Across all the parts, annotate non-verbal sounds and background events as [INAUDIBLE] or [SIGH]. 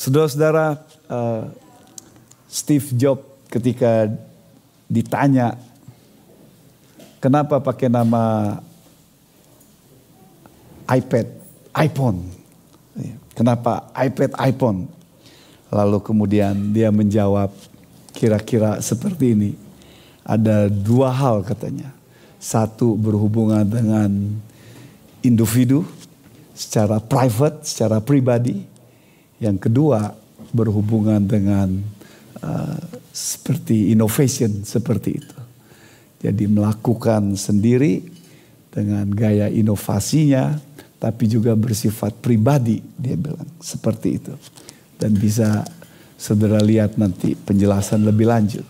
Saudara-saudara, uh, Steve Jobs ketika ditanya kenapa pakai nama iPad, iPhone. Kenapa iPad, iPhone? Lalu kemudian dia menjawab kira-kira seperti ini. Ada dua hal katanya. Satu berhubungan dengan individu secara private, secara pribadi. Yang kedua berhubungan dengan uh, seperti innovation seperti itu. Jadi melakukan sendiri dengan gaya inovasinya, tapi juga bersifat pribadi dia bilang seperti itu. Dan bisa saudara lihat nanti penjelasan lebih lanjut.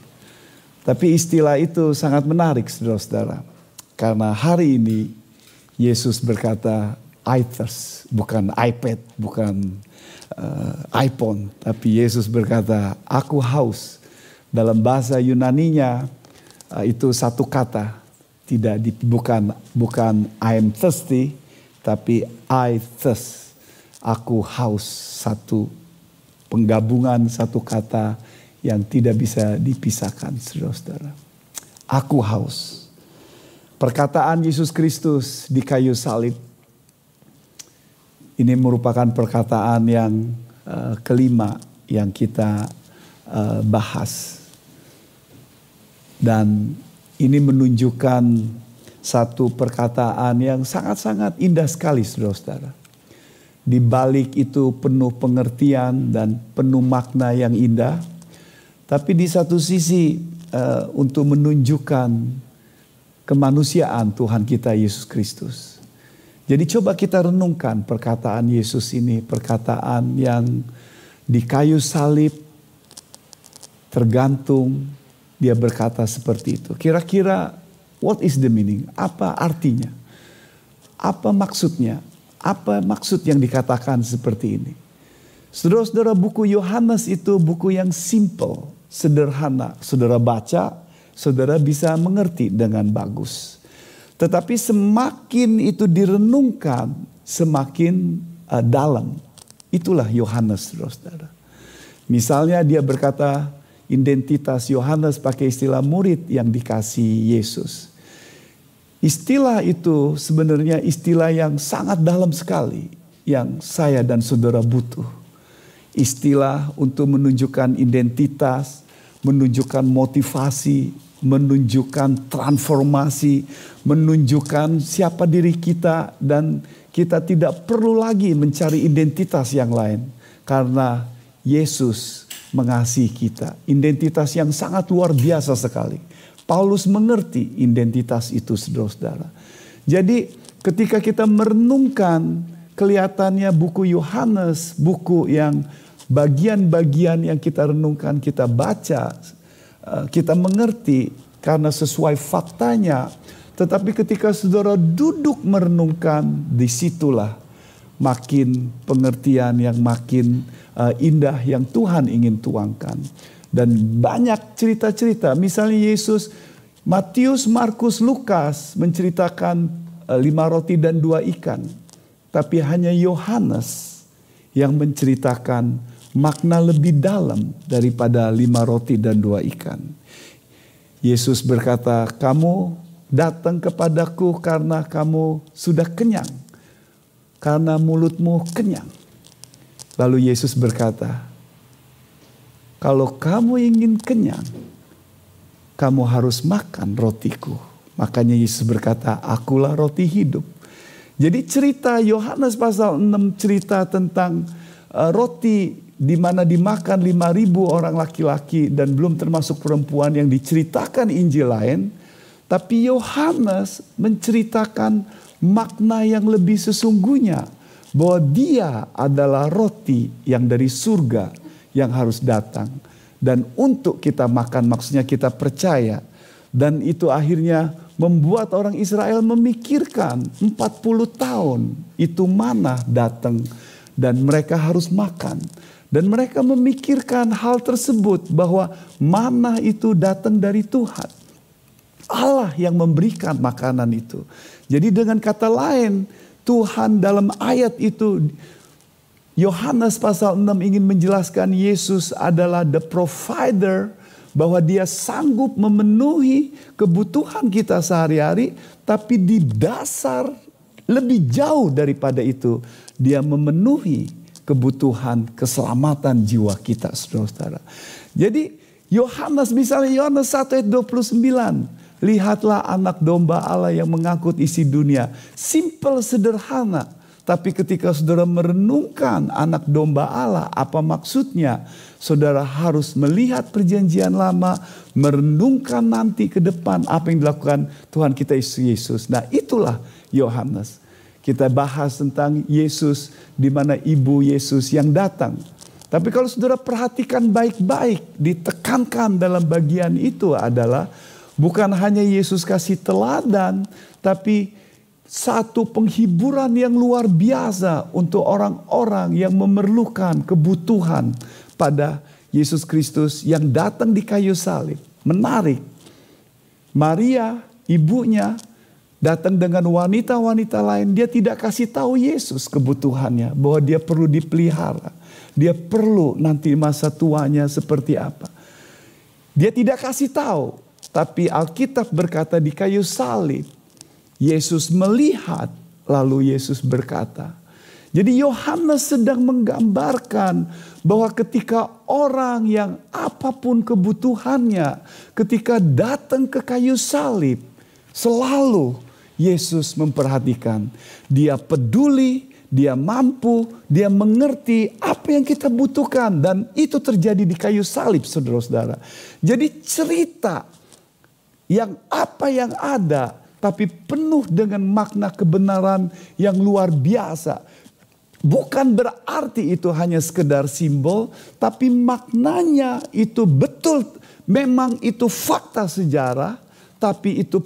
Tapi istilah itu sangat menarik saudara-saudara. Karena hari ini Yesus berkata, I thirst, bukan iPad, bukan uh, iPhone. Tapi Yesus berkata, aku haus. Dalam bahasa Yunaninya uh, itu satu kata. Tidak di, bukan bukan I am thirsty, tapi I thirst. Aku haus satu penggabungan satu kata yang tidak bisa dipisahkan, saudara-saudara. Aku haus. Perkataan Yesus Kristus di kayu salib ini merupakan perkataan yang uh, kelima yang kita uh, bahas. Dan ini menunjukkan satu perkataan yang sangat-sangat indah sekali saudara-saudara. Di balik itu penuh pengertian dan penuh makna yang indah. Tapi di satu sisi uh, untuk menunjukkan kemanusiaan Tuhan kita Yesus Kristus. Jadi coba kita renungkan perkataan Yesus ini, perkataan yang di kayu salib tergantung dia berkata seperti itu. Kira-kira what is the meaning? Apa artinya? Apa maksudnya? Apa maksud yang dikatakan seperti ini? Saudara-saudara buku Yohanes itu buku yang simple, sederhana. Saudara baca, saudara bisa mengerti dengan bagus. Tetapi semakin itu direnungkan, semakin uh, dalam. Itulah Yohanes, saudara-saudara. Misalnya dia berkata identitas Yohanes pakai istilah murid yang dikasih Yesus. Istilah itu sebenarnya istilah yang sangat dalam sekali yang saya dan saudara butuh. Istilah untuk menunjukkan identitas, menunjukkan motivasi, menunjukkan transformasi, menunjukkan siapa diri kita dan kita tidak perlu lagi mencari identitas yang lain karena Yesus mengasihi kita. Identitas yang sangat luar biasa sekali. Paulus mengerti identitas itu saudara-saudara. Jadi ketika kita merenungkan kelihatannya buku Yohanes, buku yang bagian-bagian yang kita renungkan, kita baca, kita mengerti karena sesuai faktanya. Tetapi ketika saudara duduk merenungkan, di situlah makin pengertian yang makin eh, indah yang Tuhan ingin tuangkan. Dan banyak cerita-cerita. Misalnya Yesus, Matius, Markus, Lukas menceritakan eh, lima roti dan dua ikan. Tapi hanya Yohanes yang menceritakan makna lebih dalam daripada lima roti dan dua ikan. Yesus berkata, kamu datang kepadaku karena kamu sudah kenyang. Karena mulutmu kenyang. Lalu Yesus berkata, kalau kamu ingin kenyang, kamu harus makan rotiku. Makanya Yesus berkata, akulah roti hidup. Jadi cerita Yohanes pasal 6 cerita tentang uh, roti di mana dimakan 5000 orang laki-laki dan belum termasuk perempuan yang diceritakan Injil lain. Tapi Yohanes menceritakan makna yang lebih sesungguhnya bahwa dia adalah roti yang dari surga yang harus datang. Dan untuk kita makan maksudnya kita percaya. Dan itu akhirnya membuat orang Israel memikirkan 40 tahun itu mana datang dan mereka harus makan. Dan mereka memikirkan hal tersebut bahwa mana itu datang dari Tuhan. Allah yang memberikan makanan itu. Jadi dengan kata lain Tuhan dalam ayat itu Yohanes pasal 6 ingin menjelaskan Yesus adalah the provider bahwa dia sanggup memenuhi kebutuhan kita sehari-hari tapi di dasar lebih jauh daripada itu dia memenuhi kebutuhan keselamatan jiwa kita saudara-saudara. Jadi Yohanes misalnya Yohanes 1 ayat 29 Lihatlah anak domba Allah yang mengangkut isi dunia. Simple, sederhana. Tapi ketika saudara merenungkan anak domba Allah, apa maksudnya? Saudara harus melihat perjanjian lama, merenungkan nanti ke depan apa yang dilakukan Tuhan kita Yesus. Nah itulah Yohanes. Kita bahas tentang Yesus di mana ibu Yesus yang datang. Tapi kalau saudara perhatikan baik-baik, ditekankan dalam bagian itu adalah Bukan hanya Yesus kasih teladan, tapi satu penghiburan yang luar biasa untuk orang-orang yang memerlukan kebutuhan pada Yesus Kristus yang datang di kayu salib. Menarik. Maria, ibunya, datang dengan wanita-wanita lain. Dia tidak kasih tahu Yesus kebutuhannya. Bahwa dia perlu dipelihara. Dia perlu nanti masa tuanya seperti apa. Dia tidak kasih tahu tapi Alkitab berkata di kayu salib, Yesus melihat, lalu Yesus berkata. Jadi Yohanes sedang menggambarkan bahwa ketika orang yang apa pun kebutuhannya, ketika datang ke kayu salib, selalu Yesus memperhatikan. Dia peduli, dia mampu, dia mengerti apa yang kita butuhkan. Dan itu terjadi di kayu salib saudara-saudara. Jadi cerita yang apa yang ada tapi penuh dengan makna kebenaran yang luar biasa. Bukan berarti itu hanya sekedar simbol, tapi maknanya itu betul memang itu fakta sejarah, tapi itu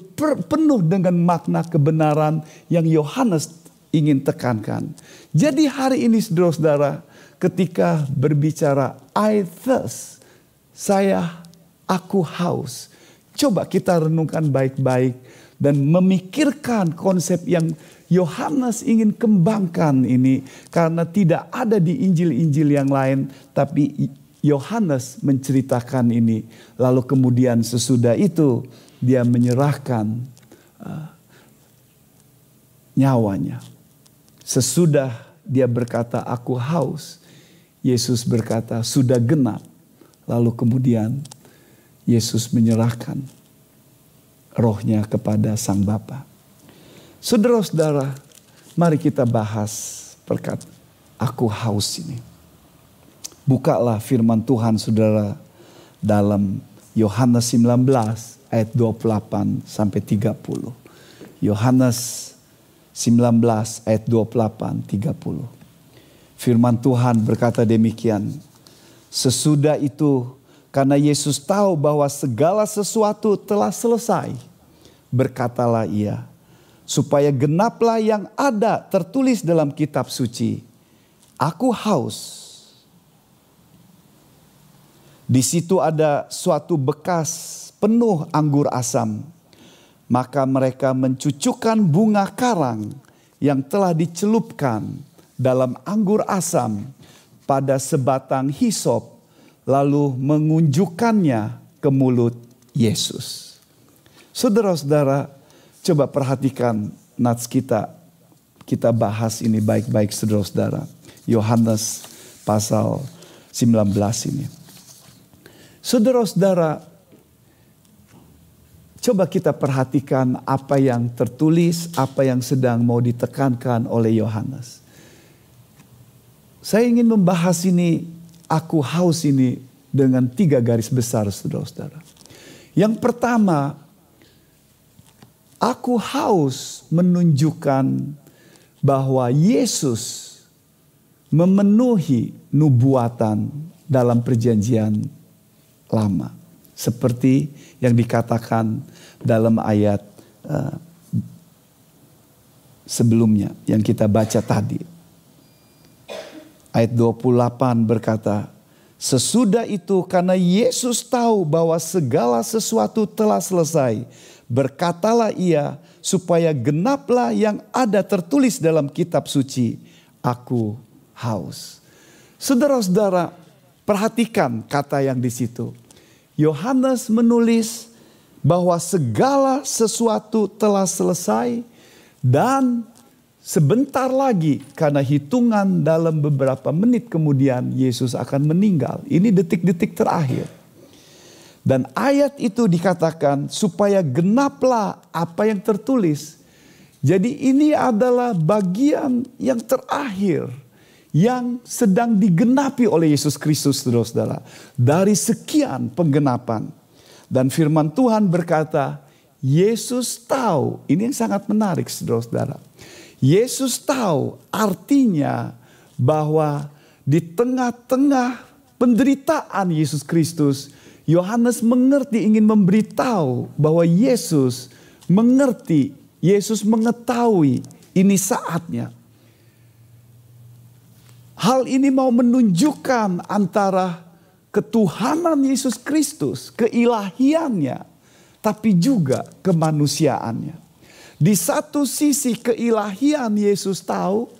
penuh dengan makna kebenaran yang Yohanes ingin tekankan. Jadi hari ini saudara-saudara, ketika berbicara I thirst, saya aku haus. Coba kita renungkan baik-baik dan memikirkan konsep yang Yohanes ingin kembangkan ini. Karena tidak ada di Injil-Injil yang lain tapi Yohanes menceritakan ini. Lalu kemudian sesudah itu dia menyerahkan uh, nyawanya sesudah dia berkata aku haus Yesus berkata sudah genap lalu kemudian Yesus menyerahkan rohnya kepada Sang Bapa. Saudara-saudara, mari kita bahas perkat aku haus ini. Bukalah firman Tuhan saudara dalam Yohanes 19 ayat 28 sampai 30. Yohanes 19 ayat 28 30. Firman Tuhan berkata demikian. Sesudah itu karena Yesus tahu bahwa segala sesuatu telah selesai. Berkatalah ia, supaya genaplah yang ada tertulis dalam kitab suci. Aku haus. Di situ ada suatu bekas penuh anggur asam. Maka mereka mencucukkan bunga karang yang telah dicelupkan dalam anggur asam pada sebatang hisop lalu mengunjukkannya ke mulut Yesus. Saudara-saudara, coba perhatikan nats kita. Kita bahas ini baik-baik saudara-saudara. Yohanes pasal 19 ini. Saudara-saudara, coba kita perhatikan apa yang tertulis, apa yang sedang mau ditekankan oleh Yohanes. Saya ingin membahas ini aku haus ini dengan tiga garis besar saudara-saudara. Yang pertama, aku haus menunjukkan bahwa Yesus memenuhi nubuatan dalam perjanjian lama. Seperti yang dikatakan dalam ayat uh, sebelumnya yang kita baca tadi ayat 28 berkata, Sesudah itu karena Yesus tahu bahwa segala sesuatu telah selesai, berkatalah ia supaya genaplah yang ada tertulis dalam kitab suci, aku haus. Saudara-saudara, perhatikan kata yang di situ. Yohanes menulis bahwa segala sesuatu telah selesai dan sebentar lagi karena hitungan dalam beberapa menit kemudian Yesus akan meninggal. Ini detik-detik terakhir. Dan ayat itu dikatakan supaya genaplah apa yang tertulis. Jadi ini adalah bagian yang terakhir yang sedang digenapi oleh Yesus Kristus saudara-saudara. Dari sekian penggenapan. Dan firman Tuhan berkata, Yesus tahu, ini yang sangat menarik saudara-saudara. Yesus tahu artinya bahwa di tengah-tengah penderitaan Yesus Kristus, Yohanes mengerti ingin memberitahu bahwa Yesus mengerti, Yesus mengetahui ini saatnya. Hal ini mau menunjukkan antara ketuhanan Yesus Kristus, keilahiannya, tapi juga kemanusiaannya. Di satu sisi keilahian Yesus tahu,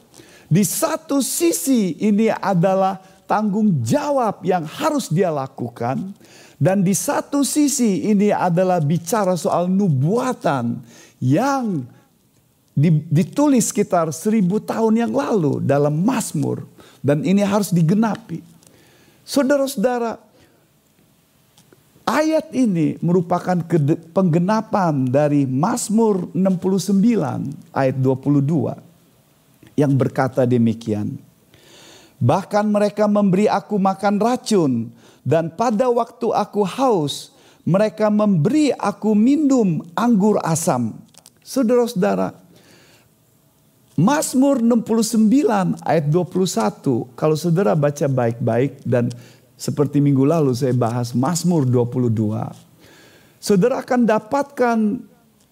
di satu sisi ini adalah tanggung jawab yang harus dia lakukan. Dan di satu sisi ini adalah bicara soal nubuatan yang ditulis sekitar seribu tahun yang lalu dalam Mazmur. Dan ini harus digenapi. Saudara-saudara, ayat ini merupakan penggenapan dari Mazmur 69 ayat 22 yang berkata demikian. Bahkan mereka memberi aku makan racun dan pada waktu aku haus, mereka memberi aku minum anggur asam. Saudara-saudara, Mazmur 69 ayat 21, kalau saudara baca baik-baik dan seperti minggu lalu saya bahas Mazmur 22. Saudara akan dapatkan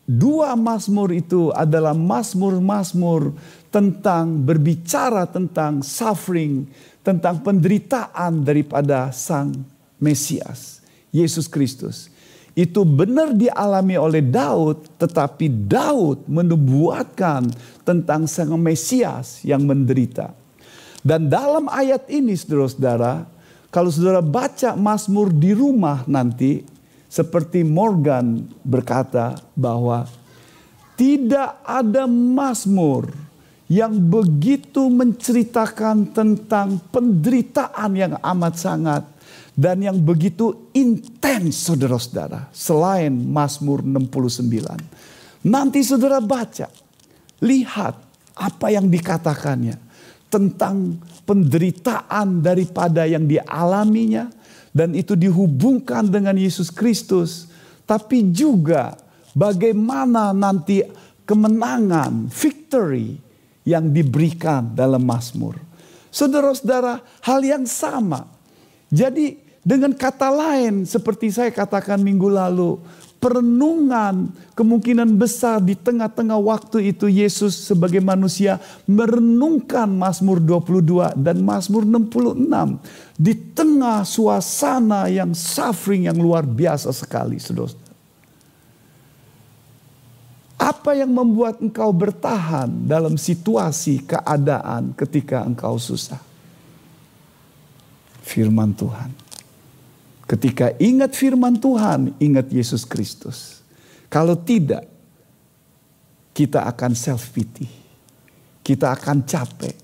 dua Mazmur itu adalah Mazmur-Mazmur tentang berbicara tentang suffering, tentang penderitaan daripada Sang Mesias, Yesus Kristus. Itu benar dialami oleh Daud, tetapi Daud menubuatkan tentang Sang Mesias yang menderita. Dan dalam ayat ini saudara-saudara, kalau saudara baca Mazmur di rumah nanti, seperti Morgan berkata bahwa tidak ada Mazmur yang begitu menceritakan tentang penderitaan yang amat sangat dan yang begitu intens saudara-saudara selain Mazmur 69. Nanti saudara baca, lihat apa yang dikatakannya tentang penderitaan daripada yang dialaminya dan itu dihubungkan dengan Yesus Kristus, tapi juga bagaimana nanti kemenangan, victory yang diberikan dalam Mazmur. Saudara-saudara, hal yang sama. Jadi dengan kata lain seperti saya katakan minggu lalu, perenungan kemungkinan besar di tengah-tengah waktu itu Yesus sebagai manusia merenungkan Mazmur 22 dan Mazmur 66 di tengah suasana yang suffering yang luar biasa sekali, saudara. Apa yang membuat engkau bertahan dalam situasi keadaan ketika engkau susah? Firman Tuhan. Ketika ingat firman Tuhan, ingat Yesus Kristus. Kalau tidak, kita akan self pity. Kita akan capek,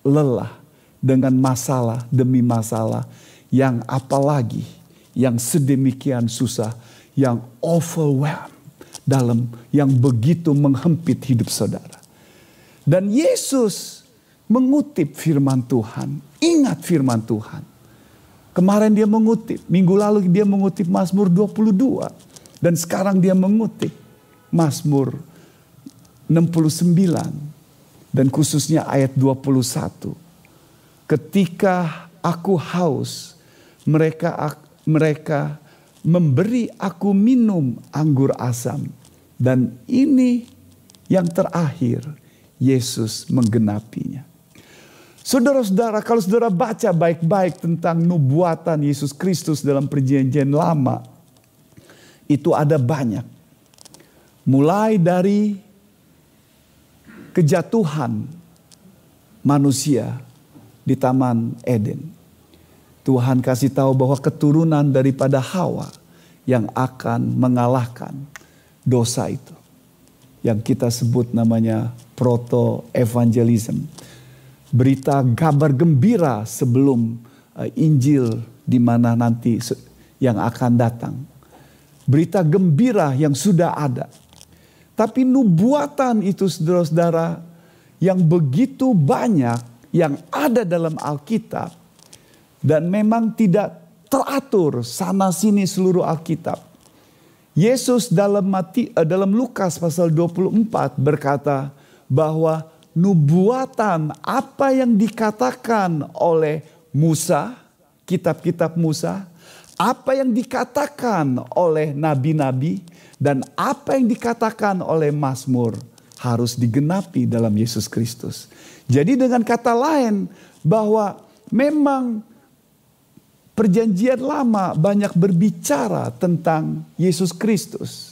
lelah dengan masalah demi masalah yang apalagi yang sedemikian susah, yang overwhelmed dalam yang begitu menghempit hidup saudara. Dan Yesus mengutip firman Tuhan. Ingat firman Tuhan. Kemarin dia mengutip, minggu lalu dia mengutip Mazmur 22. Dan sekarang dia mengutip Mazmur 69. Dan khususnya ayat 21. Ketika aku haus, mereka mereka memberi aku minum anggur asam dan ini yang terakhir Yesus menggenapinya. Saudara-saudara, kalau saudara baca baik-baik tentang nubuatan Yesus Kristus dalam perjanjian lama, itu ada banyak. Mulai dari kejatuhan manusia di Taman Eden. Tuhan kasih tahu bahwa keturunan daripada Hawa yang akan mengalahkan dosa itu. Yang kita sebut namanya proto-evangelism. Berita kabar gembira sebelum uh, Injil di mana nanti yang akan datang. Berita gembira yang sudah ada. Tapi nubuatan itu saudara-saudara yang begitu banyak yang ada dalam Alkitab dan memang tidak teratur sana sini seluruh Alkitab. Yesus dalam mati, eh, dalam Lukas pasal 24 berkata bahwa nubuatan apa yang dikatakan oleh Musa, kitab-kitab Musa, apa yang dikatakan oleh nabi-nabi dan apa yang dikatakan oleh Mazmur harus digenapi dalam Yesus Kristus. Jadi dengan kata lain bahwa memang perjanjian lama banyak berbicara tentang Yesus Kristus.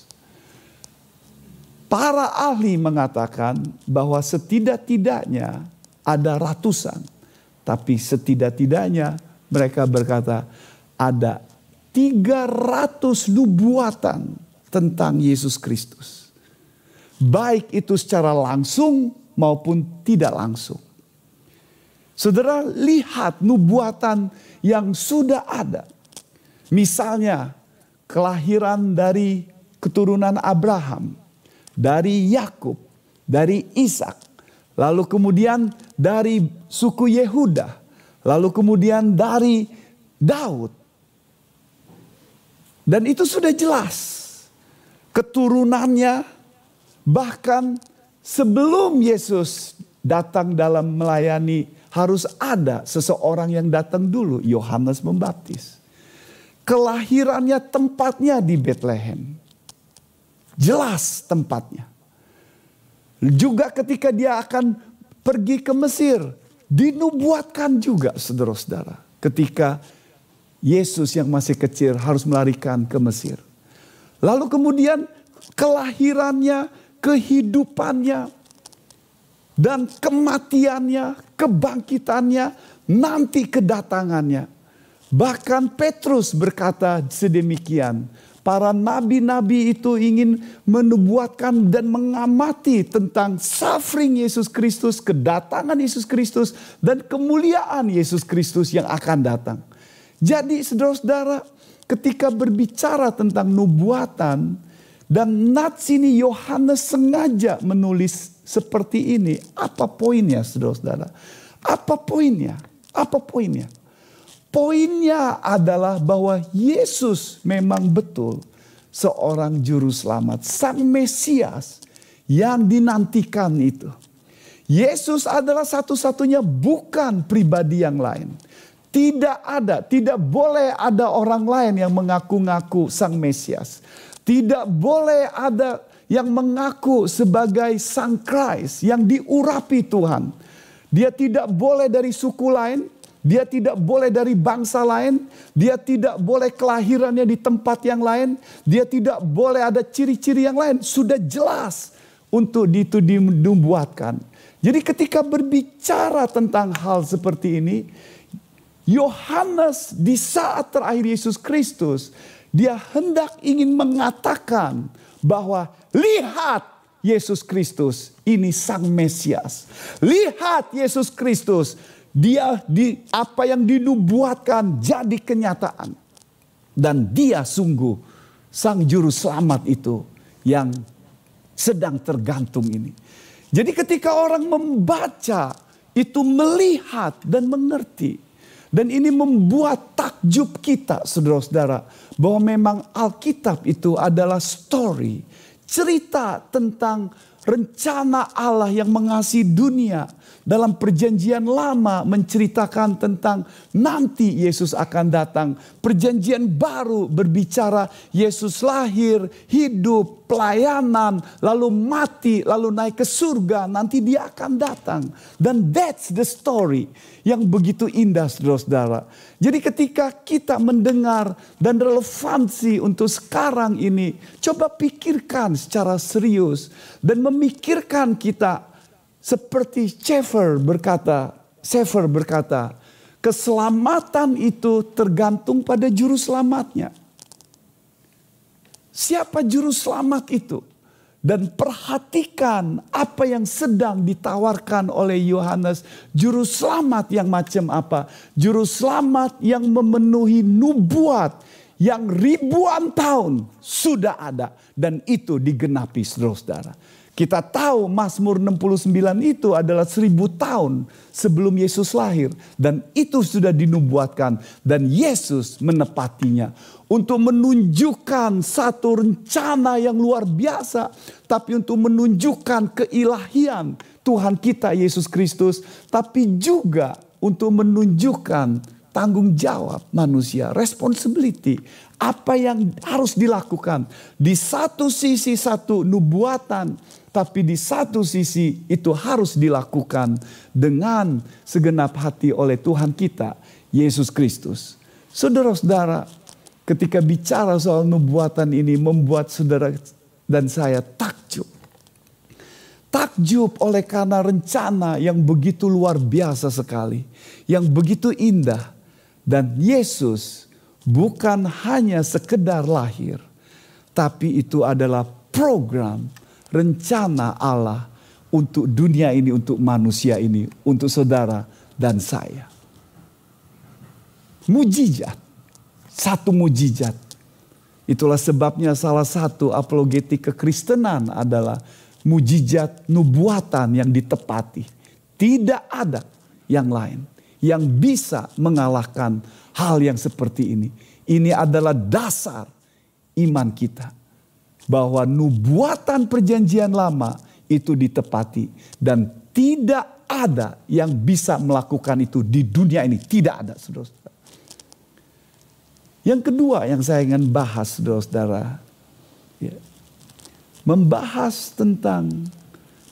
Para ahli mengatakan bahwa setidak-tidaknya ada ratusan, tapi setidak-tidaknya mereka berkata ada 300 nubuatan tentang Yesus Kristus. Baik itu secara langsung maupun tidak langsung. Saudara lihat nubuatan yang sudah ada. Misalnya kelahiran dari keturunan Abraham dari Yakub, dari Ishak, lalu kemudian dari suku Yehuda, lalu kemudian dari Daud. Dan itu sudah jelas. Keturunannya bahkan sebelum Yesus datang dalam melayani harus ada seseorang yang datang dulu, Yohanes Membaptis. Kelahirannya tempatnya di Bethlehem. Jelas tempatnya. Juga ketika dia akan pergi ke Mesir, dinubuatkan juga saudara-saudara. Ketika Yesus yang masih kecil harus melarikan ke Mesir. Lalu kemudian kelahirannya, kehidupannya, dan kematiannya, kebangkitannya, nanti kedatangannya. Bahkan Petrus berkata sedemikian, para nabi-nabi itu ingin menubuatkan dan mengamati tentang suffering Yesus Kristus, kedatangan Yesus Kristus, dan kemuliaan Yesus Kristus yang akan datang. Jadi saudara-saudara ketika berbicara tentang nubuatan dan nats ini Yohanes sengaja menulis seperti ini. Apa poinnya saudara-saudara? Apa poinnya? Apa poinnya? Poinnya adalah bahwa Yesus memang betul seorang juru selamat, sang Mesias yang dinantikan itu. Yesus adalah satu-satunya bukan pribadi yang lain. Tidak ada, tidak boleh ada orang lain yang mengaku-ngaku sang Mesias. Tidak boleh ada yang mengaku sebagai sang Christ yang diurapi Tuhan. Dia tidak boleh dari suku lain, dia tidak boleh dari bangsa lain, dia tidak boleh kelahirannya di tempat yang lain, dia tidak boleh ada ciri-ciri yang lain. Sudah jelas untuk itu dibuatkan. Jadi ketika berbicara tentang hal seperti ini, Yohanes di saat terakhir Yesus Kristus, dia hendak ingin mengatakan bahwa lihat Yesus Kristus ini sang Mesias. Lihat Yesus Kristus dia di apa yang dinubuatkan jadi kenyataan. Dan dia sungguh sang juru selamat itu yang sedang tergantung ini. Jadi ketika orang membaca itu melihat dan mengerti. Dan ini membuat takjub kita saudara-saudara. Bahwa memang Alkitab itu adalah story. Cerita tentang rencana Allah yang mengasihi dunia dalam perjanjian lama menceritakan tentang nanti Yesus akan datang. Perjanjian baru berbicara Yesus lahir, hidup, pelayanan, lalu mati, lalu naik ke surga, nanti dia akan datang. Dan that's the story yang begitu indah saudara-saudara. Jadi ketika kita mendengar dan relevansi untuk sekarang ini, coba pikirkan secara serius dan memikirkan kita seperti Schaeffer berkata Sefer berkata, keselamatan itu tergantung pada juru selamatnya. Siapa juru selamat itu? Dan perhatikan apa yang sedang ditawarkan oleh Yohanes. Juru selamat yang macam apa? Juru selamat yang memenuhi nubuat yang ribuan tahun sudah ada. Dan itu digenapi saudara-saudara. Kita tahu Mazmur 69 itu adalah seribu tahun sebelum Yesus lahir. Dan itu sudah dinubuatkan. Dan Yesus menepatinya. Untuk menunjukkan satu rencana yang luar biasa. Tapi untuk menunjukkan keilahian Tuhan kita Yesus Kristus. Tapi juga untuk menunjukkan tanggung jawab manusia. Responsibility. Apa yang harus dilakukan. Di satu sisi satu nubuatan tapi di satu sisi itu harus dilakukan dengan segenap hati oleh Tuhan kita, Yesus Kristus. Saudara-saudara, ketika bicara soal nubuatan ini membuat saudara dan saya takjub. Takjub oleh karena rencana yang begitu luar biasa sekali. Yang begitu indah. Dan Yesus bukan hanya sekedar lahir. Tapi itu adalah program rencana Allah untuk dunia ini, untuk manusia ini, untuk saudara dan saya. Mujizat, satu mujizat. Itulah sebabnya salah satu apologetik kekristenan adalah mujizat nubuatan yang ditepati. Tidak ada yang lain yang bisa mengalahkan hal yang seperti ini. Ini adalah dasar iman kita bahwa nubuatan perjanjian lama itu ditepati dan tidak ada yang bisa melakukan itu di dunia ini tidak ada saudara-saudara. Yang kedua yang saya ingin bahas saudara-saudara ya, membahas tentang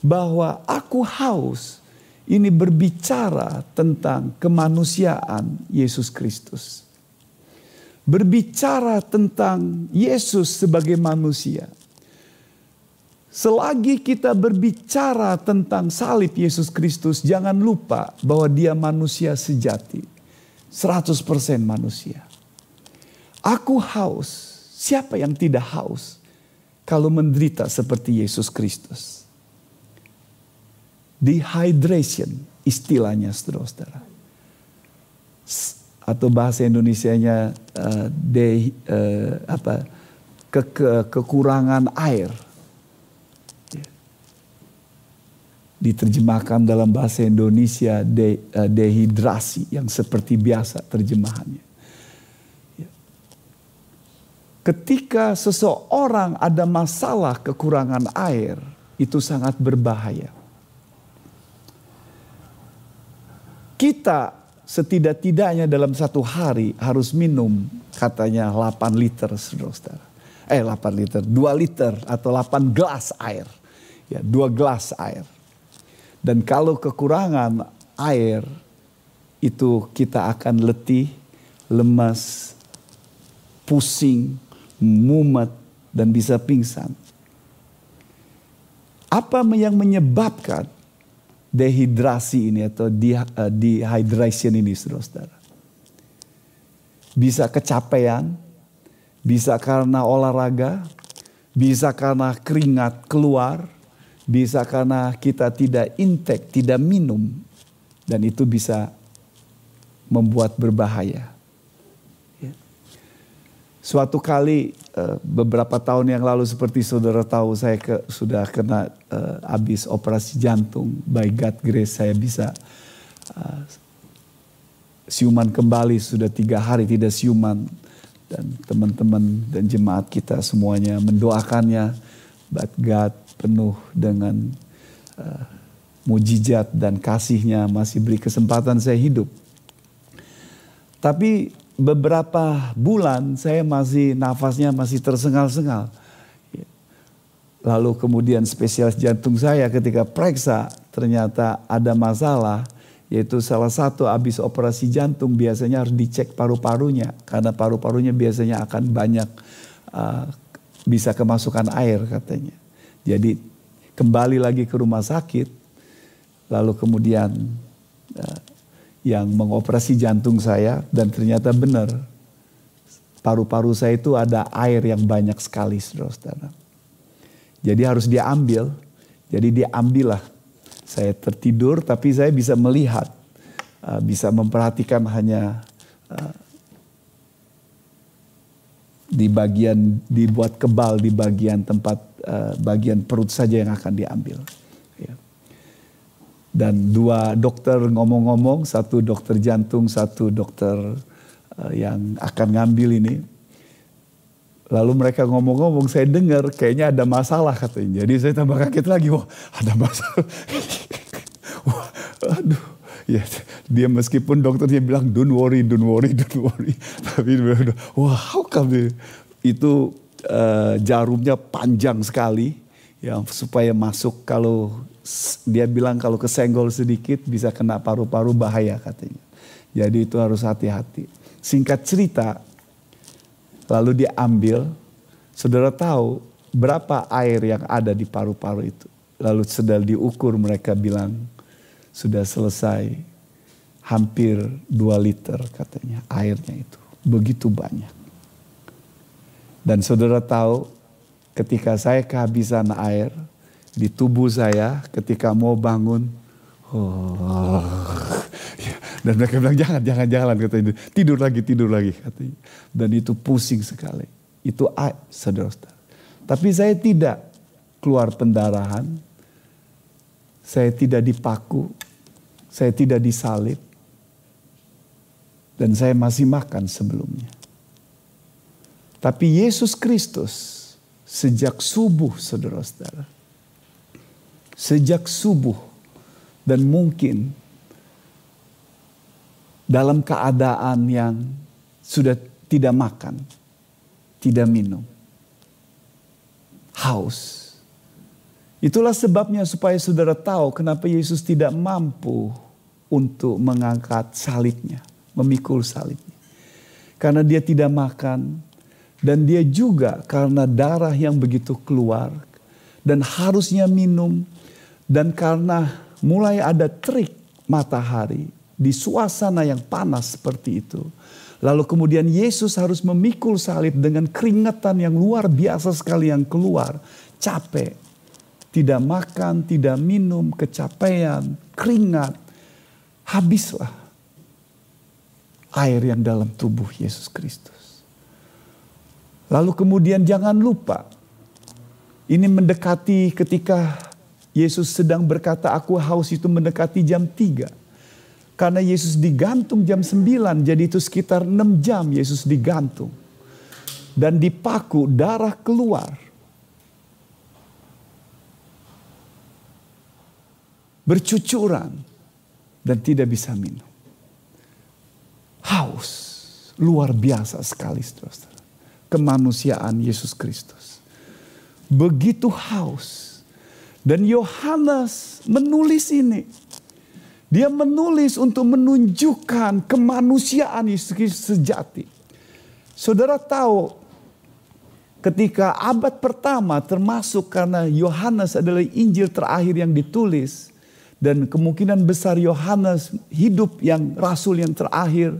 bahwa aku haus ini berbicara tentang kemanusiaan Yesus Kristus berbicara tentang Yesus sebagai manusia. Selagi kita berbicara tentang salib Yesus Kristus, jangan lupa bahwa dia manusia sejati. 100% manusia. Aku haus. Siapa yang tidak haus kalau menderita seperti Yesus Kristus? Dehydration istilahnya saudara-saudara atau bahasa Indonesianya uh, de uh, apa ke, ke, kekurangan air. Ya. Diterjemahkan dalam bahasa Indonesia de, uh, dehidrasi yang seperti biasa terjemahannya. Ya. Ketika seseorang ada masalah kekurangan air, itu sangat berbahaya. Kita setidak-tidaknya dalam satu hari harus minum katanya 8 liter saudara-saudara. Eh 8 liter, 2 liter atau 8 gelas air. Ya, 2 gelas air. Dan kalau kekurangan air itu kita akan letih, lemas, pusing, mumet dan bisa pingsan. Apa yang menyebabkan dehidrasi ini atau uh, dehydration ini saudara-saudara. Bisa kecapean, bisa karena olahraga, bisa karena keringat keluar, bisa karena kita tidak intake, tidak minum. Dan itu bisa membuat berbahaya. Suatu kali Eh, beberapa tahun yang lalu seperti saudara tahu saya ke, sudah kena uh, operasi jantung. By God grace saya bisa uh, siuman kembali sudah tiga hari tidak siuman dan teman-teman dan jemaat kita semuanya mendoakannya. But God penuh dengan uh, mujizat dan kasihnya masih beri kesempatan saya hidup. Tapi beberapa bulan saya masih nafasnya masih tersengal-sengal. Lalu kemudian spesialis jantung saya ketika periksa ternyata ada masalah yaitu salah satu habis operasi jantung biasanya harus dicek paru-parunya karena paru-parunya biasanya akan banyak uh, bisa kemasukan air katanya. Jadi kembali lagi ke rumah sakit lalu kemudian uh, yang mengoperasi jantung saya dan ternyata benar paru-paru saya itu ada air yang banyak sekali saudara-saudara. Jadi harus diambil. Jadi diambillah. Saya tertidur tapi saya bisa melihat, uh, bisa memperhatikan hanya uh, di bagian dibuat kebal di bagian tempat uh, bagian perut saja yang akan diambil. Ya. Dan dua dokter ngomong-ngomong, satu dokter jantung, satu dokter uh, yang akan ngambil ini Lalu mereka ngomong-ngomong, saya dengar kayaknya ada masalah katanya. Jadi saya tambah kaget lagi, wah ada masalah. [LAUGHS] wah, aduh, ya dia meskipun dokternya bilang don't worry, don't worry, don't worry. [LAUGHS] Tapi wah how come itu uh, jarumnya panjang sekali, yang supaya masuk kalau dia bilang kalau kesenggol sedikit bisa kena paru-paru bahaya katanya. Jadi itu harus hati-hati. Singkat cerita, lalu diambil, saudara tahu berapa air yang ada di paru-paru itu. Lalu sedang diukur mereka bilang sudah selesai hampir 2 liter katanya airnya itu. Begitu banyak. Dan saudara tahu ketika saya kehabisan air di tubuh saya ketika mau bangun. Oh, dan mereka bilang jangan, jangan jalan katanya. Tidur lagi, tidur lagi katanya. Dan itu pusing sekali. Itu saudara-saudara. Tapi saya tidak keluar pendarahan. Saya tidak dipaku. Saya tidak disalib. Dan saya masih makan sebelumnya. Tapi Yesus Kristus sejak subuh saudara-saudara. Sejak subuh dan mungkin dalam keadaan yang sudah tidak makan, tidak minum, haus. Itulah sebabnya supaya saudara tahu kenapa Yesus tidak mampu untuk mengangkat salibnya, memikul salibnya. Karena dia tidak makan dan dia juga karena darah yang begitu keluar dan harusnya minum dan karena mulai ada terik matahari di suasana yang panas seperti itu. Lalu kemudian Yesus harus memikul salib dengan keringetan yang luar biasa sekali yang keluar. Capek. Tidak makan, tidak minum, kecapean, keringat. Habislah air yang dalam tubuh Yesus Kristus. Lalu kemudian jangan lupa. Ini mendekati ketika Yesus sedang berkata aku haus itu mendekati jam 3 karena Yesus digantung jam 9, jadi itu sekitar 6 jam Yesus digantung. Dan dipaku, darah keluar. Bercucuran dan tidak bisa minum. Haus, luar biasa sekali saudara. Kemanusiaan Yesus Kristus. Begitu haus. Dan Yohanes menulis ini dia menulis untuk menunjukkan kemanusiaan Yesus sejati. Saudara tahu ketika abad pertama termasuk karena Yohanes adalah Injil terakhir yang ditulis dan kemungkinan besar Yohanes hidup yang rasul yang terakhir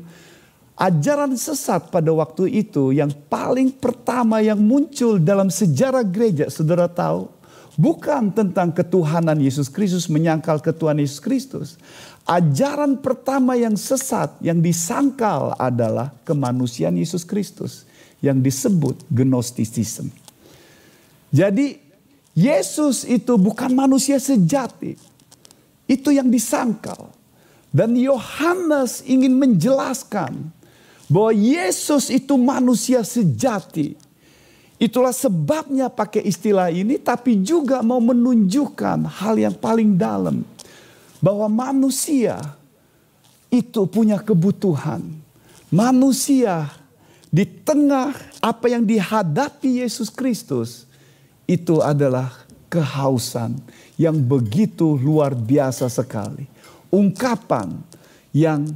ajaran sesat pada waktu itu yang paling pertama yang muncul dalam sejarah gereja saudara tahu Bukan tentang ketuhanan Yesus Kristus, menyangkal ketuhanan Yesus Kristus. Ajaran pertama yang sesat, yang disangkal adalah kemanusiaan Yesus Kristus. Yang disebut Gnosticism. Jadi Yesus itu bukan manusia sejati. Itu yang disangkal. Dan Yohanes ingin menjelaskan bahwa Yesus itu manusia sejati Itulah sebabnya pakai istilah ini, tapi juga mau menunjukkan hal yang paling dalam. Bahwa manusia itu punya kebutuhan. Manusia di tengah apa yang dihadapi Yesus Kristus, itu adalah kehausan yang begitu luar biasa sekali. Ungkapan yang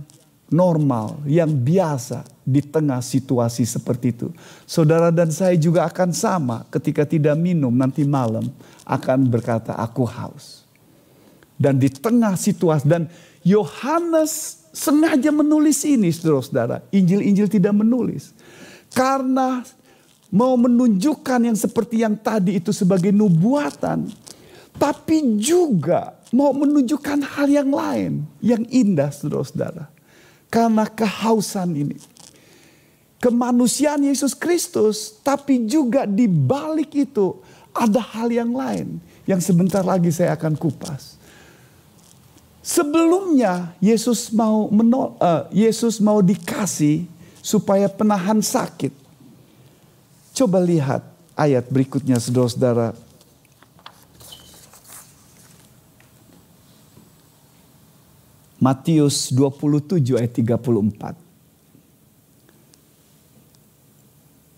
normal, yang biasa di tengah situasi seperti itu. Saudara dan saya juga akan sama ketika tidak minum nanti malam akan berkata aku haus. Dan di tengah situasi dan Yohanes sengaja menulis ini saudara-saudara. Injil-injil tidak menulis. Karena mau menunjukkan yang seperti yang tadi itu sebagai nubuatan. Tapi juga mau menunjukkan hal yang lain. Yang indah saudara-saudara. Karena kehausan ini. Kemanusiaan Yesus Kristus. Tapi juga di balik itu ada hal yang lain. Yang sebentar lagi saya akan kupas. Sebelumnya Yesus mau menol, uh, Yesus mau dikasih supaya penahan sakit. Coba lihat ayat berikutnya saudara-saudara. Matius 27 ayat 34.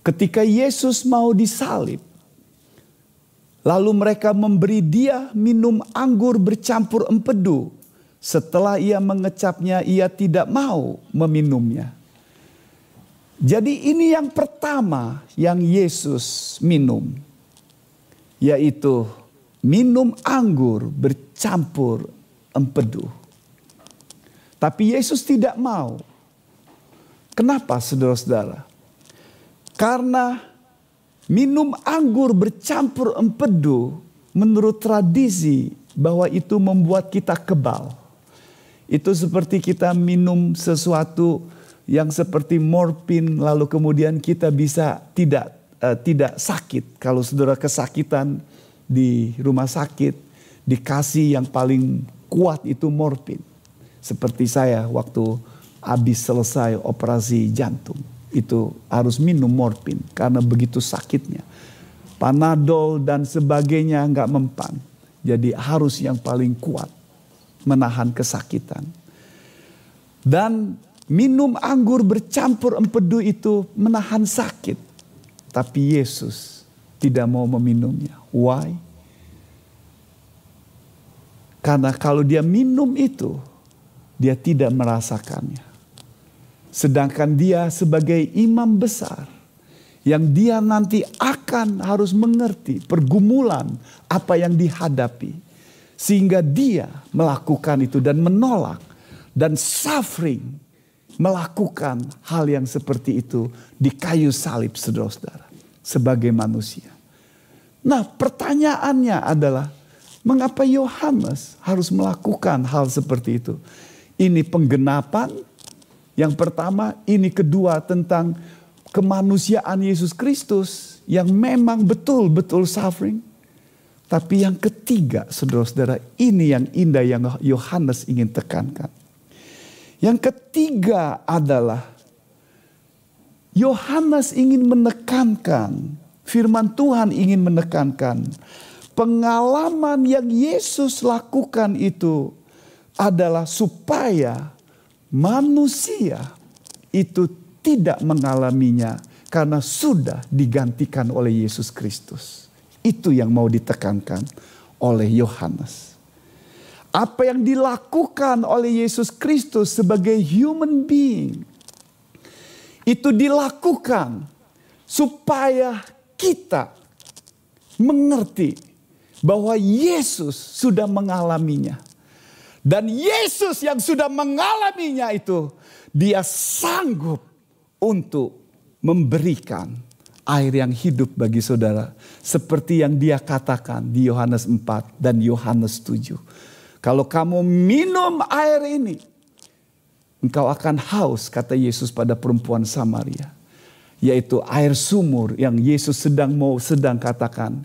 Ketika Yesus mau disalib, lalu mereka memberi dia minum anggur bercampur empedu setelah ia mengecapnya, ia tidak mau meminumnya. Jadi ini yang pertama yang Yesus minum. Yaitu minum anggur bercampur empedu. Tapi Yesus tidak mau. Kenapa saudara-saudara? Karena minum anggur bercampur empedu menurut tradisi bahwa itu membuat kita kebal. Itu seperti kita minum sesuatu yang seperti morfin lalu kemudian kita bisa tidak uh, tidak sakit. Kalau saudara kesakitan di rumah sakit dikasih yang paling kuat itu morfin. Seperti saya waktu habis selesai operasi jantung itu harus minum morfin karena begitu sakitnya. Panadol dan sebagainya nggak mempan. Jadi harus yang paling kuat menahan kesakitan. Dan minum anggur bercampur empedu itu menahan sakit. Tapi Yesus tidak mau meminumnya. Why? Karena kalau dia minum itu, dia tidak merasakannya. Sedangkan dia sebagai imam besar, yang dia nanti akan harus mengerti pergumulan apa yang dihadapi sehingga dia melakukan itu dan menolak dan suffering melakukan hal yang seperti itu di kayu salib saudara-saudara sebagai manusia. Nah pertanyaannya adalah mengapa Yohanes harus melakukan hal seperti itu? Ini penggenapan yang pertama, ini kedua tentang kemanusiaan Yesus Kristus yang memang betul-betul suffering. Tapi yang ketiga, saudara-saudara, ini yang indah yang Yohanes ingin tekankan. Yang ketiga adalah Yohanes ingin menekankan, firman Tuhan ingin menekankan, pengalaman yang Yesus lakukan itu adalah supaya manusia itu tidak mengalaminya karena sudah digantikan oleh Yesus Kristus. Itu yang mau ditekankan oleh Yohanes. Apa yang dilakukan oleh Yesus Kristus sebagai human being itu dilakukan supaya kita mengerti bahwa Yesus sudah mengalaminya. Dan Yesus yang sudah mengalaminya itu dia sanggup untuk memberikan air yang hidup bagi saudara. Seperti yang dia katakan di Yohanes 4 dan Yohanes 7. Kalau kamu minum air ini, engkau akan haus, kata Yesus pada perempuan Samaria. Yaitu air sumur yang Yesus sedang mau sedang katakan.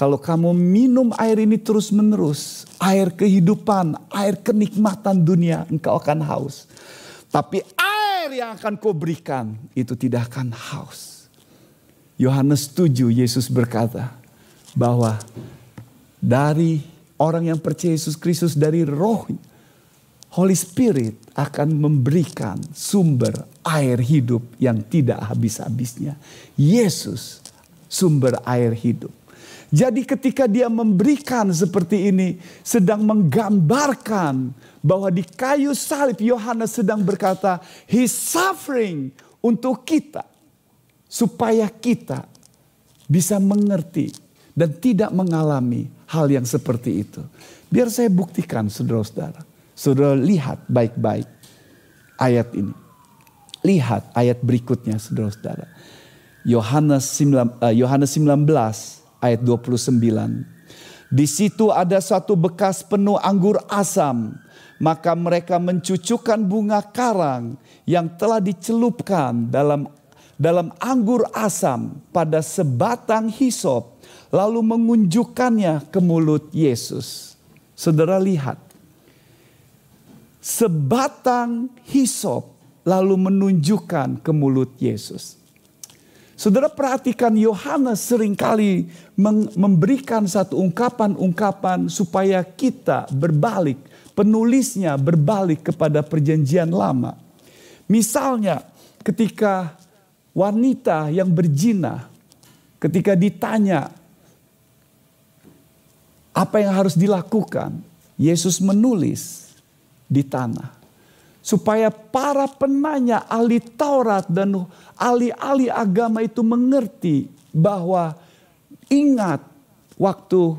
Kalau kamu minum air ini terus menerus, air kehidupan, air kenikmatan dunia, engkau akan haus. Tapi air yang akan kau berikan itu tidak akan haus Yohanes 7 Yesus berkata bahwa dari orang yang percaya Yesus Kristus dari roh Holy Spirit akan memberikan sumber air hidup yang tidak habis-habisnya. Yesus sumber air hidup. Jadi ketika dia memberikan seperti ini sedang menggambarkan bahwa di kayu salib Yohanes sedang berkata, He's suffering untuk kita supaya kita bisa mengerti dan tidak mengalami hal yang seperti itu. Biar saya buktikan saudara-saudara. Saudara lihat baik-baik ayat ini. Lihat ayat berikutnya saudara-saudara. Yohanes 19 eh, ayat 29. Di situ ada satu bekas penuh anggur asam. Maka mereka mencucukkan bunga karang yang telah dicelupkan dalam dalam anggur asam pada sebatang hisop lalu mengunjukkannya ke mulut Yesus. Saudara lihat. Sebatang hisop lalu menunjukkan ke mulut Yesus. Saudara perhatikan Yohanes sering kali memberikan satu ungkapan-ungkapan supaya kita berbalik, penulisnya berbalik kepada perjanjian lama. Misalnya ketika wanita yang berzina ketika ditanya apa yang harus dilakukan, Yesus menulis di tanah supaya para penanya ahli Taurat dan ahli-ahli agama itu mengerti bahwa ingat waktu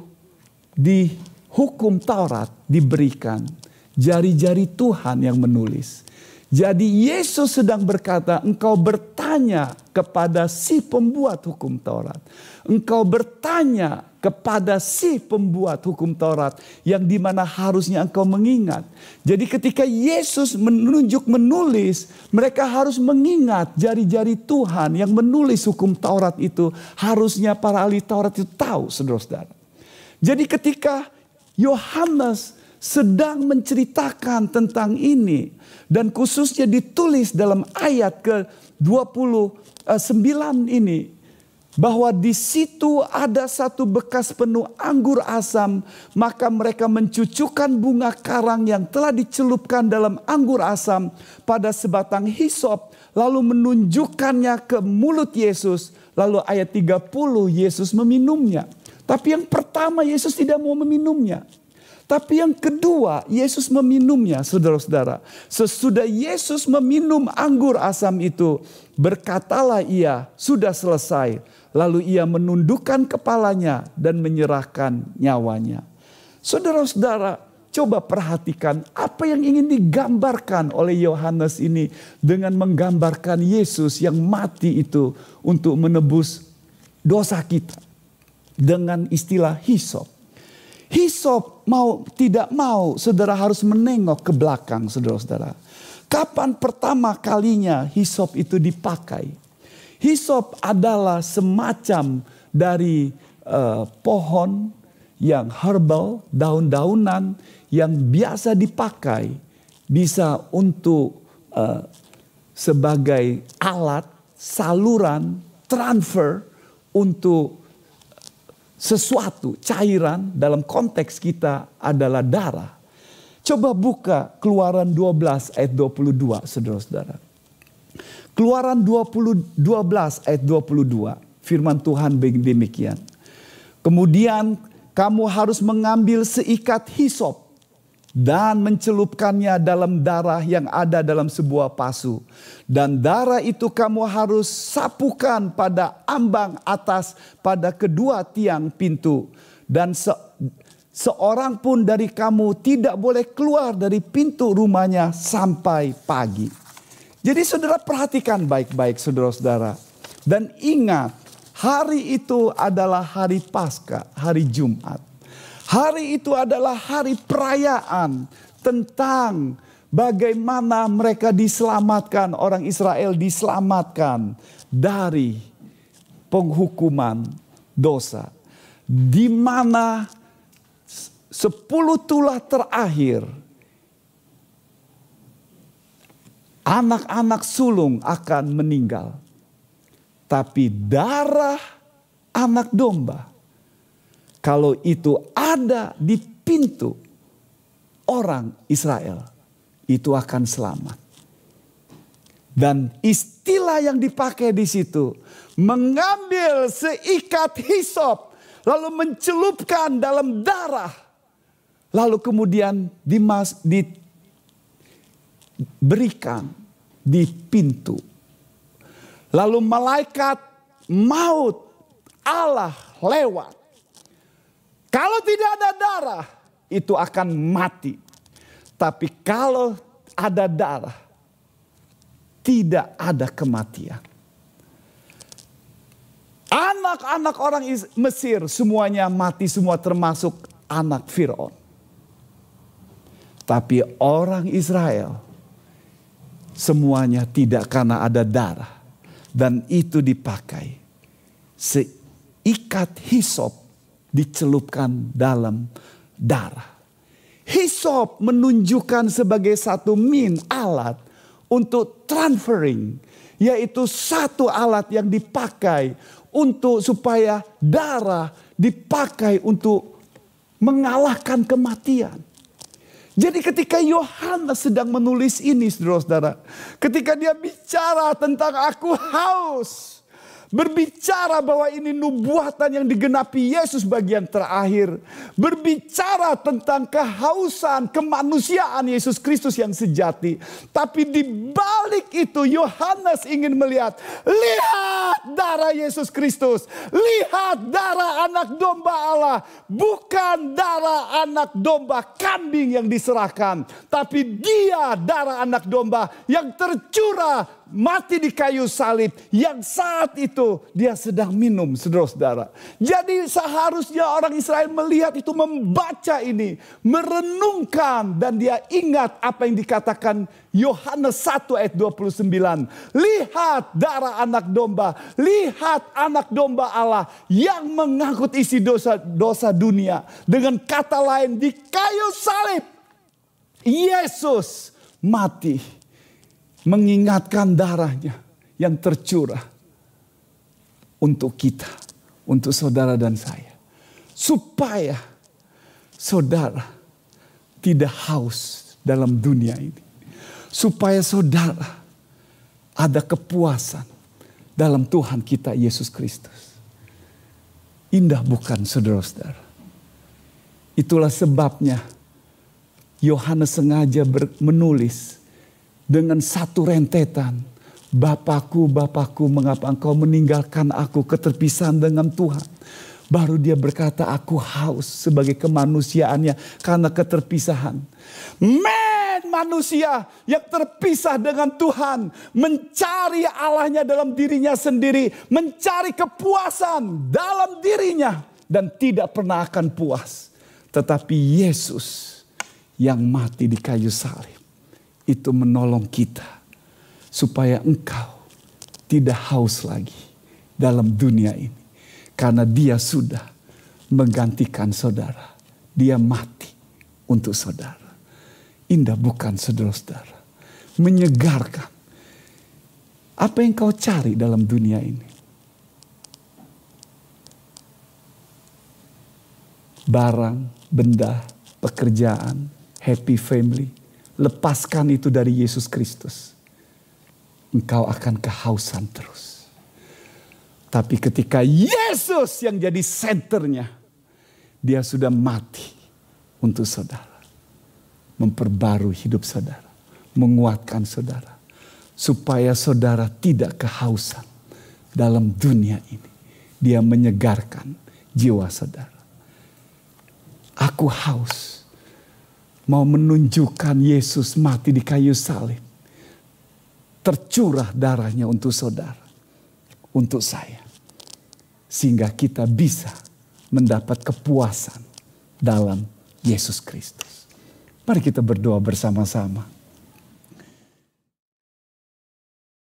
di hukum Taurat diberikan jari-jari Tuhan yang menulis. Jadi Yesus sedang berkata, engkau bertanya kepada si pembuat hukum Taurat. Engkau bertanya kepada si pembuat hukum Taurat yang di mana harusnya engkau mengingat. Jadi ketika Yesus menunjuk menulis, mereka harus mengingat jari-jari Tuhan yang menulis hukum Taurat itu. Harusnya para ahli Taurat itu tahu saudara-saudara. Jadi ketika Yohanes sedang menceritakan tentang ini dan khususnya ditulis dalam ayat ke 29 ini bahwa di situ ada satu bekas penuh anggur asam maka mereka mencucukkan bunga karang yang telah dicelupkan dalam anggur asam pada sebatang hisop lalu menunjukkannya ke mulut Yesus. Lalu ayat 30 Yesus meminumnya. Tapi yang pertama Yesus tidak mau meminumnya tapi yang kedua, Yesus meminumnya, saudara-saudara. Sesudah Yesus meminum anggur asam itu, berkatalah ia, "Sudah selesai." Lalu ia menundukkan kepalanya dan menyerahkan nyawanya. Saudara-saudara, coba perhatikan apa yang ingin digambarkan oleh Yohanes ini dengan menggambarkan Yesus yang mati itu untuk menebus dosa kita dengan istilah hisop. Hisop mau tidak mau saudara harus menengok ke belakang saudara-saudara. Kapan pertama kalinya hisop itu dipakai? Hisop adalah semacam dari uh, pohon yang herbal, daun-daunan yang biasa dipakai bisa untuk uh, sebagai alat saluran transfer untuk sesuatu, cairan dalam konteks kita adalah darah. Coba buka keluaran 12 ayat 22 saudara-saudara. Keluaran 20, 12 ayat 22 firman Tuhan demikian. Kemudian kamu harus mengambil seikat hisop dan mencelupkannya dalam darah yang ada dalam sebuah pasu. Dan darah itu kamu harus sapukan pada ambang atas pada kedua tiang pintu. Dan se seorang pun dari kamu tidak boleh keluar dari pintu rumahnya sampai pagi. Jadi saudara perhatikan baik-baik saudara-saudara. Dan ingat hari itu adalah hari Paskah, hari Jumat. Hari itu adalah hari perayaan tentang bagaimana mereka diselamatkan, orang Israel diselamatkan dari penghukuman dosa. Di mana sepuluh tulah terakhir anak-anak sulung akan meninggal. Tapi darah anak domba kalau itu ada di pintu orang Israel, itu akan selamat. Dan istilah yang dipakai di situ mengambil seikat hisop lalu mencelupkan dalam darah lalu kemudian dimas diberikan di pintu. Lalu malaikat maut Allah lewat Kalau tidak ada darah, itu akan mati. Tapi kalau ada darah, tidak ada kematian. Anak-anak orang Mesir semuanya mati semua termasuk anak Firaun. Tapi orang Israel semuanya tidak karena ada darah dan itu dipakai. Seikat hisop dicelupkan dalam darah. Hisop menunjukkan sebagai satu min alat untuk transferring, yaitu satu alat yang dipakai untuk supaya darah dipakai untuk mengalahkan kematian. Jadi ketika Yohanes sedang menulis ini saudara-saudara. Ketika dia bicara tentang aku haus berbicara bahwa ini nubuatan yang digenapi Yesus bagian terakhir, berbicara tentang kehausan kemanusiaan Yesus Kristus yang sejati. Tapi di balik itu Yohanes ingin melihat, lihat darah Yesus Kristus, lihat darah anak domba Allah, bukan darah anak domba kambing yang diserahkan, tapi dia darah anak domba yang tercurah mati di kayu salib yang saat itu dia sedang minum saudara-saudara. Jadi seharusnya orang Israel melihat itu membaca ini, merenungkan dan dia ingat apa yang dikatakan Yohanes 1 ayat 29. Lihat darah anak domba, lihat anak domba Allah yang mengangkut isi dosa-dosa dunia. Dengan kata lain di kayu salib Yesus mati mengingatkan darahnya yang tercurah untuk kita, untuk saudara dan saya. Supaya saudara tidak haus dalam dunia ini. Supaya saudara ada kepuasan dalam Tuhan kita Yesus Kristus. Indah bukan saudara-saudara. Itulah sebabnya Yohanes sengaja menulis dengan satu rentetan. Bapakku, Bapakku, mengapa engkau meninggalkan aku keterpisahan dengan Tuhan? Baru dia berkata, aku haus sebagai kemanusiaannya karena keterpisahan. Men manusia yang terpisah dengan Tuhan. Mencari Allahnya dalam dirinya sendiri. Mencari kepuasan dalam dirinya. Dan tidak pernah akan puas. Tetapi Yesus yang mati di kayu salib itu menolong kita supaya engkau tidak haus lagi dalam dunia ini. Karena dia sudah menggantikan saudara. Dia mati untuk saudara. Indah bukan saudara-saudara. Menyegarkan apa yang kau cari dalam dunia ini. Barang benda pekerjaan happy family lepaskan itu dari Yesus Kristus, engkau akan kehausan terus. Tapi ketika Yesus yang jadi senternya, dia sudah mati untuk saudara. Memperbarui hidup saudara, menguatkan saudara. Supaya saudara tidak kehausan dalam dunia ini. Dia menyegarkan jiwa saudara. Aku haus mau menunjukkan Yesus mati di kayu salib. Tercurah darahnya untuk saudara, untuk saya. Sehingga kita bisa mendapat kepuasan dalam Yesus Kristus. Mari kita berdoa bersama-sama.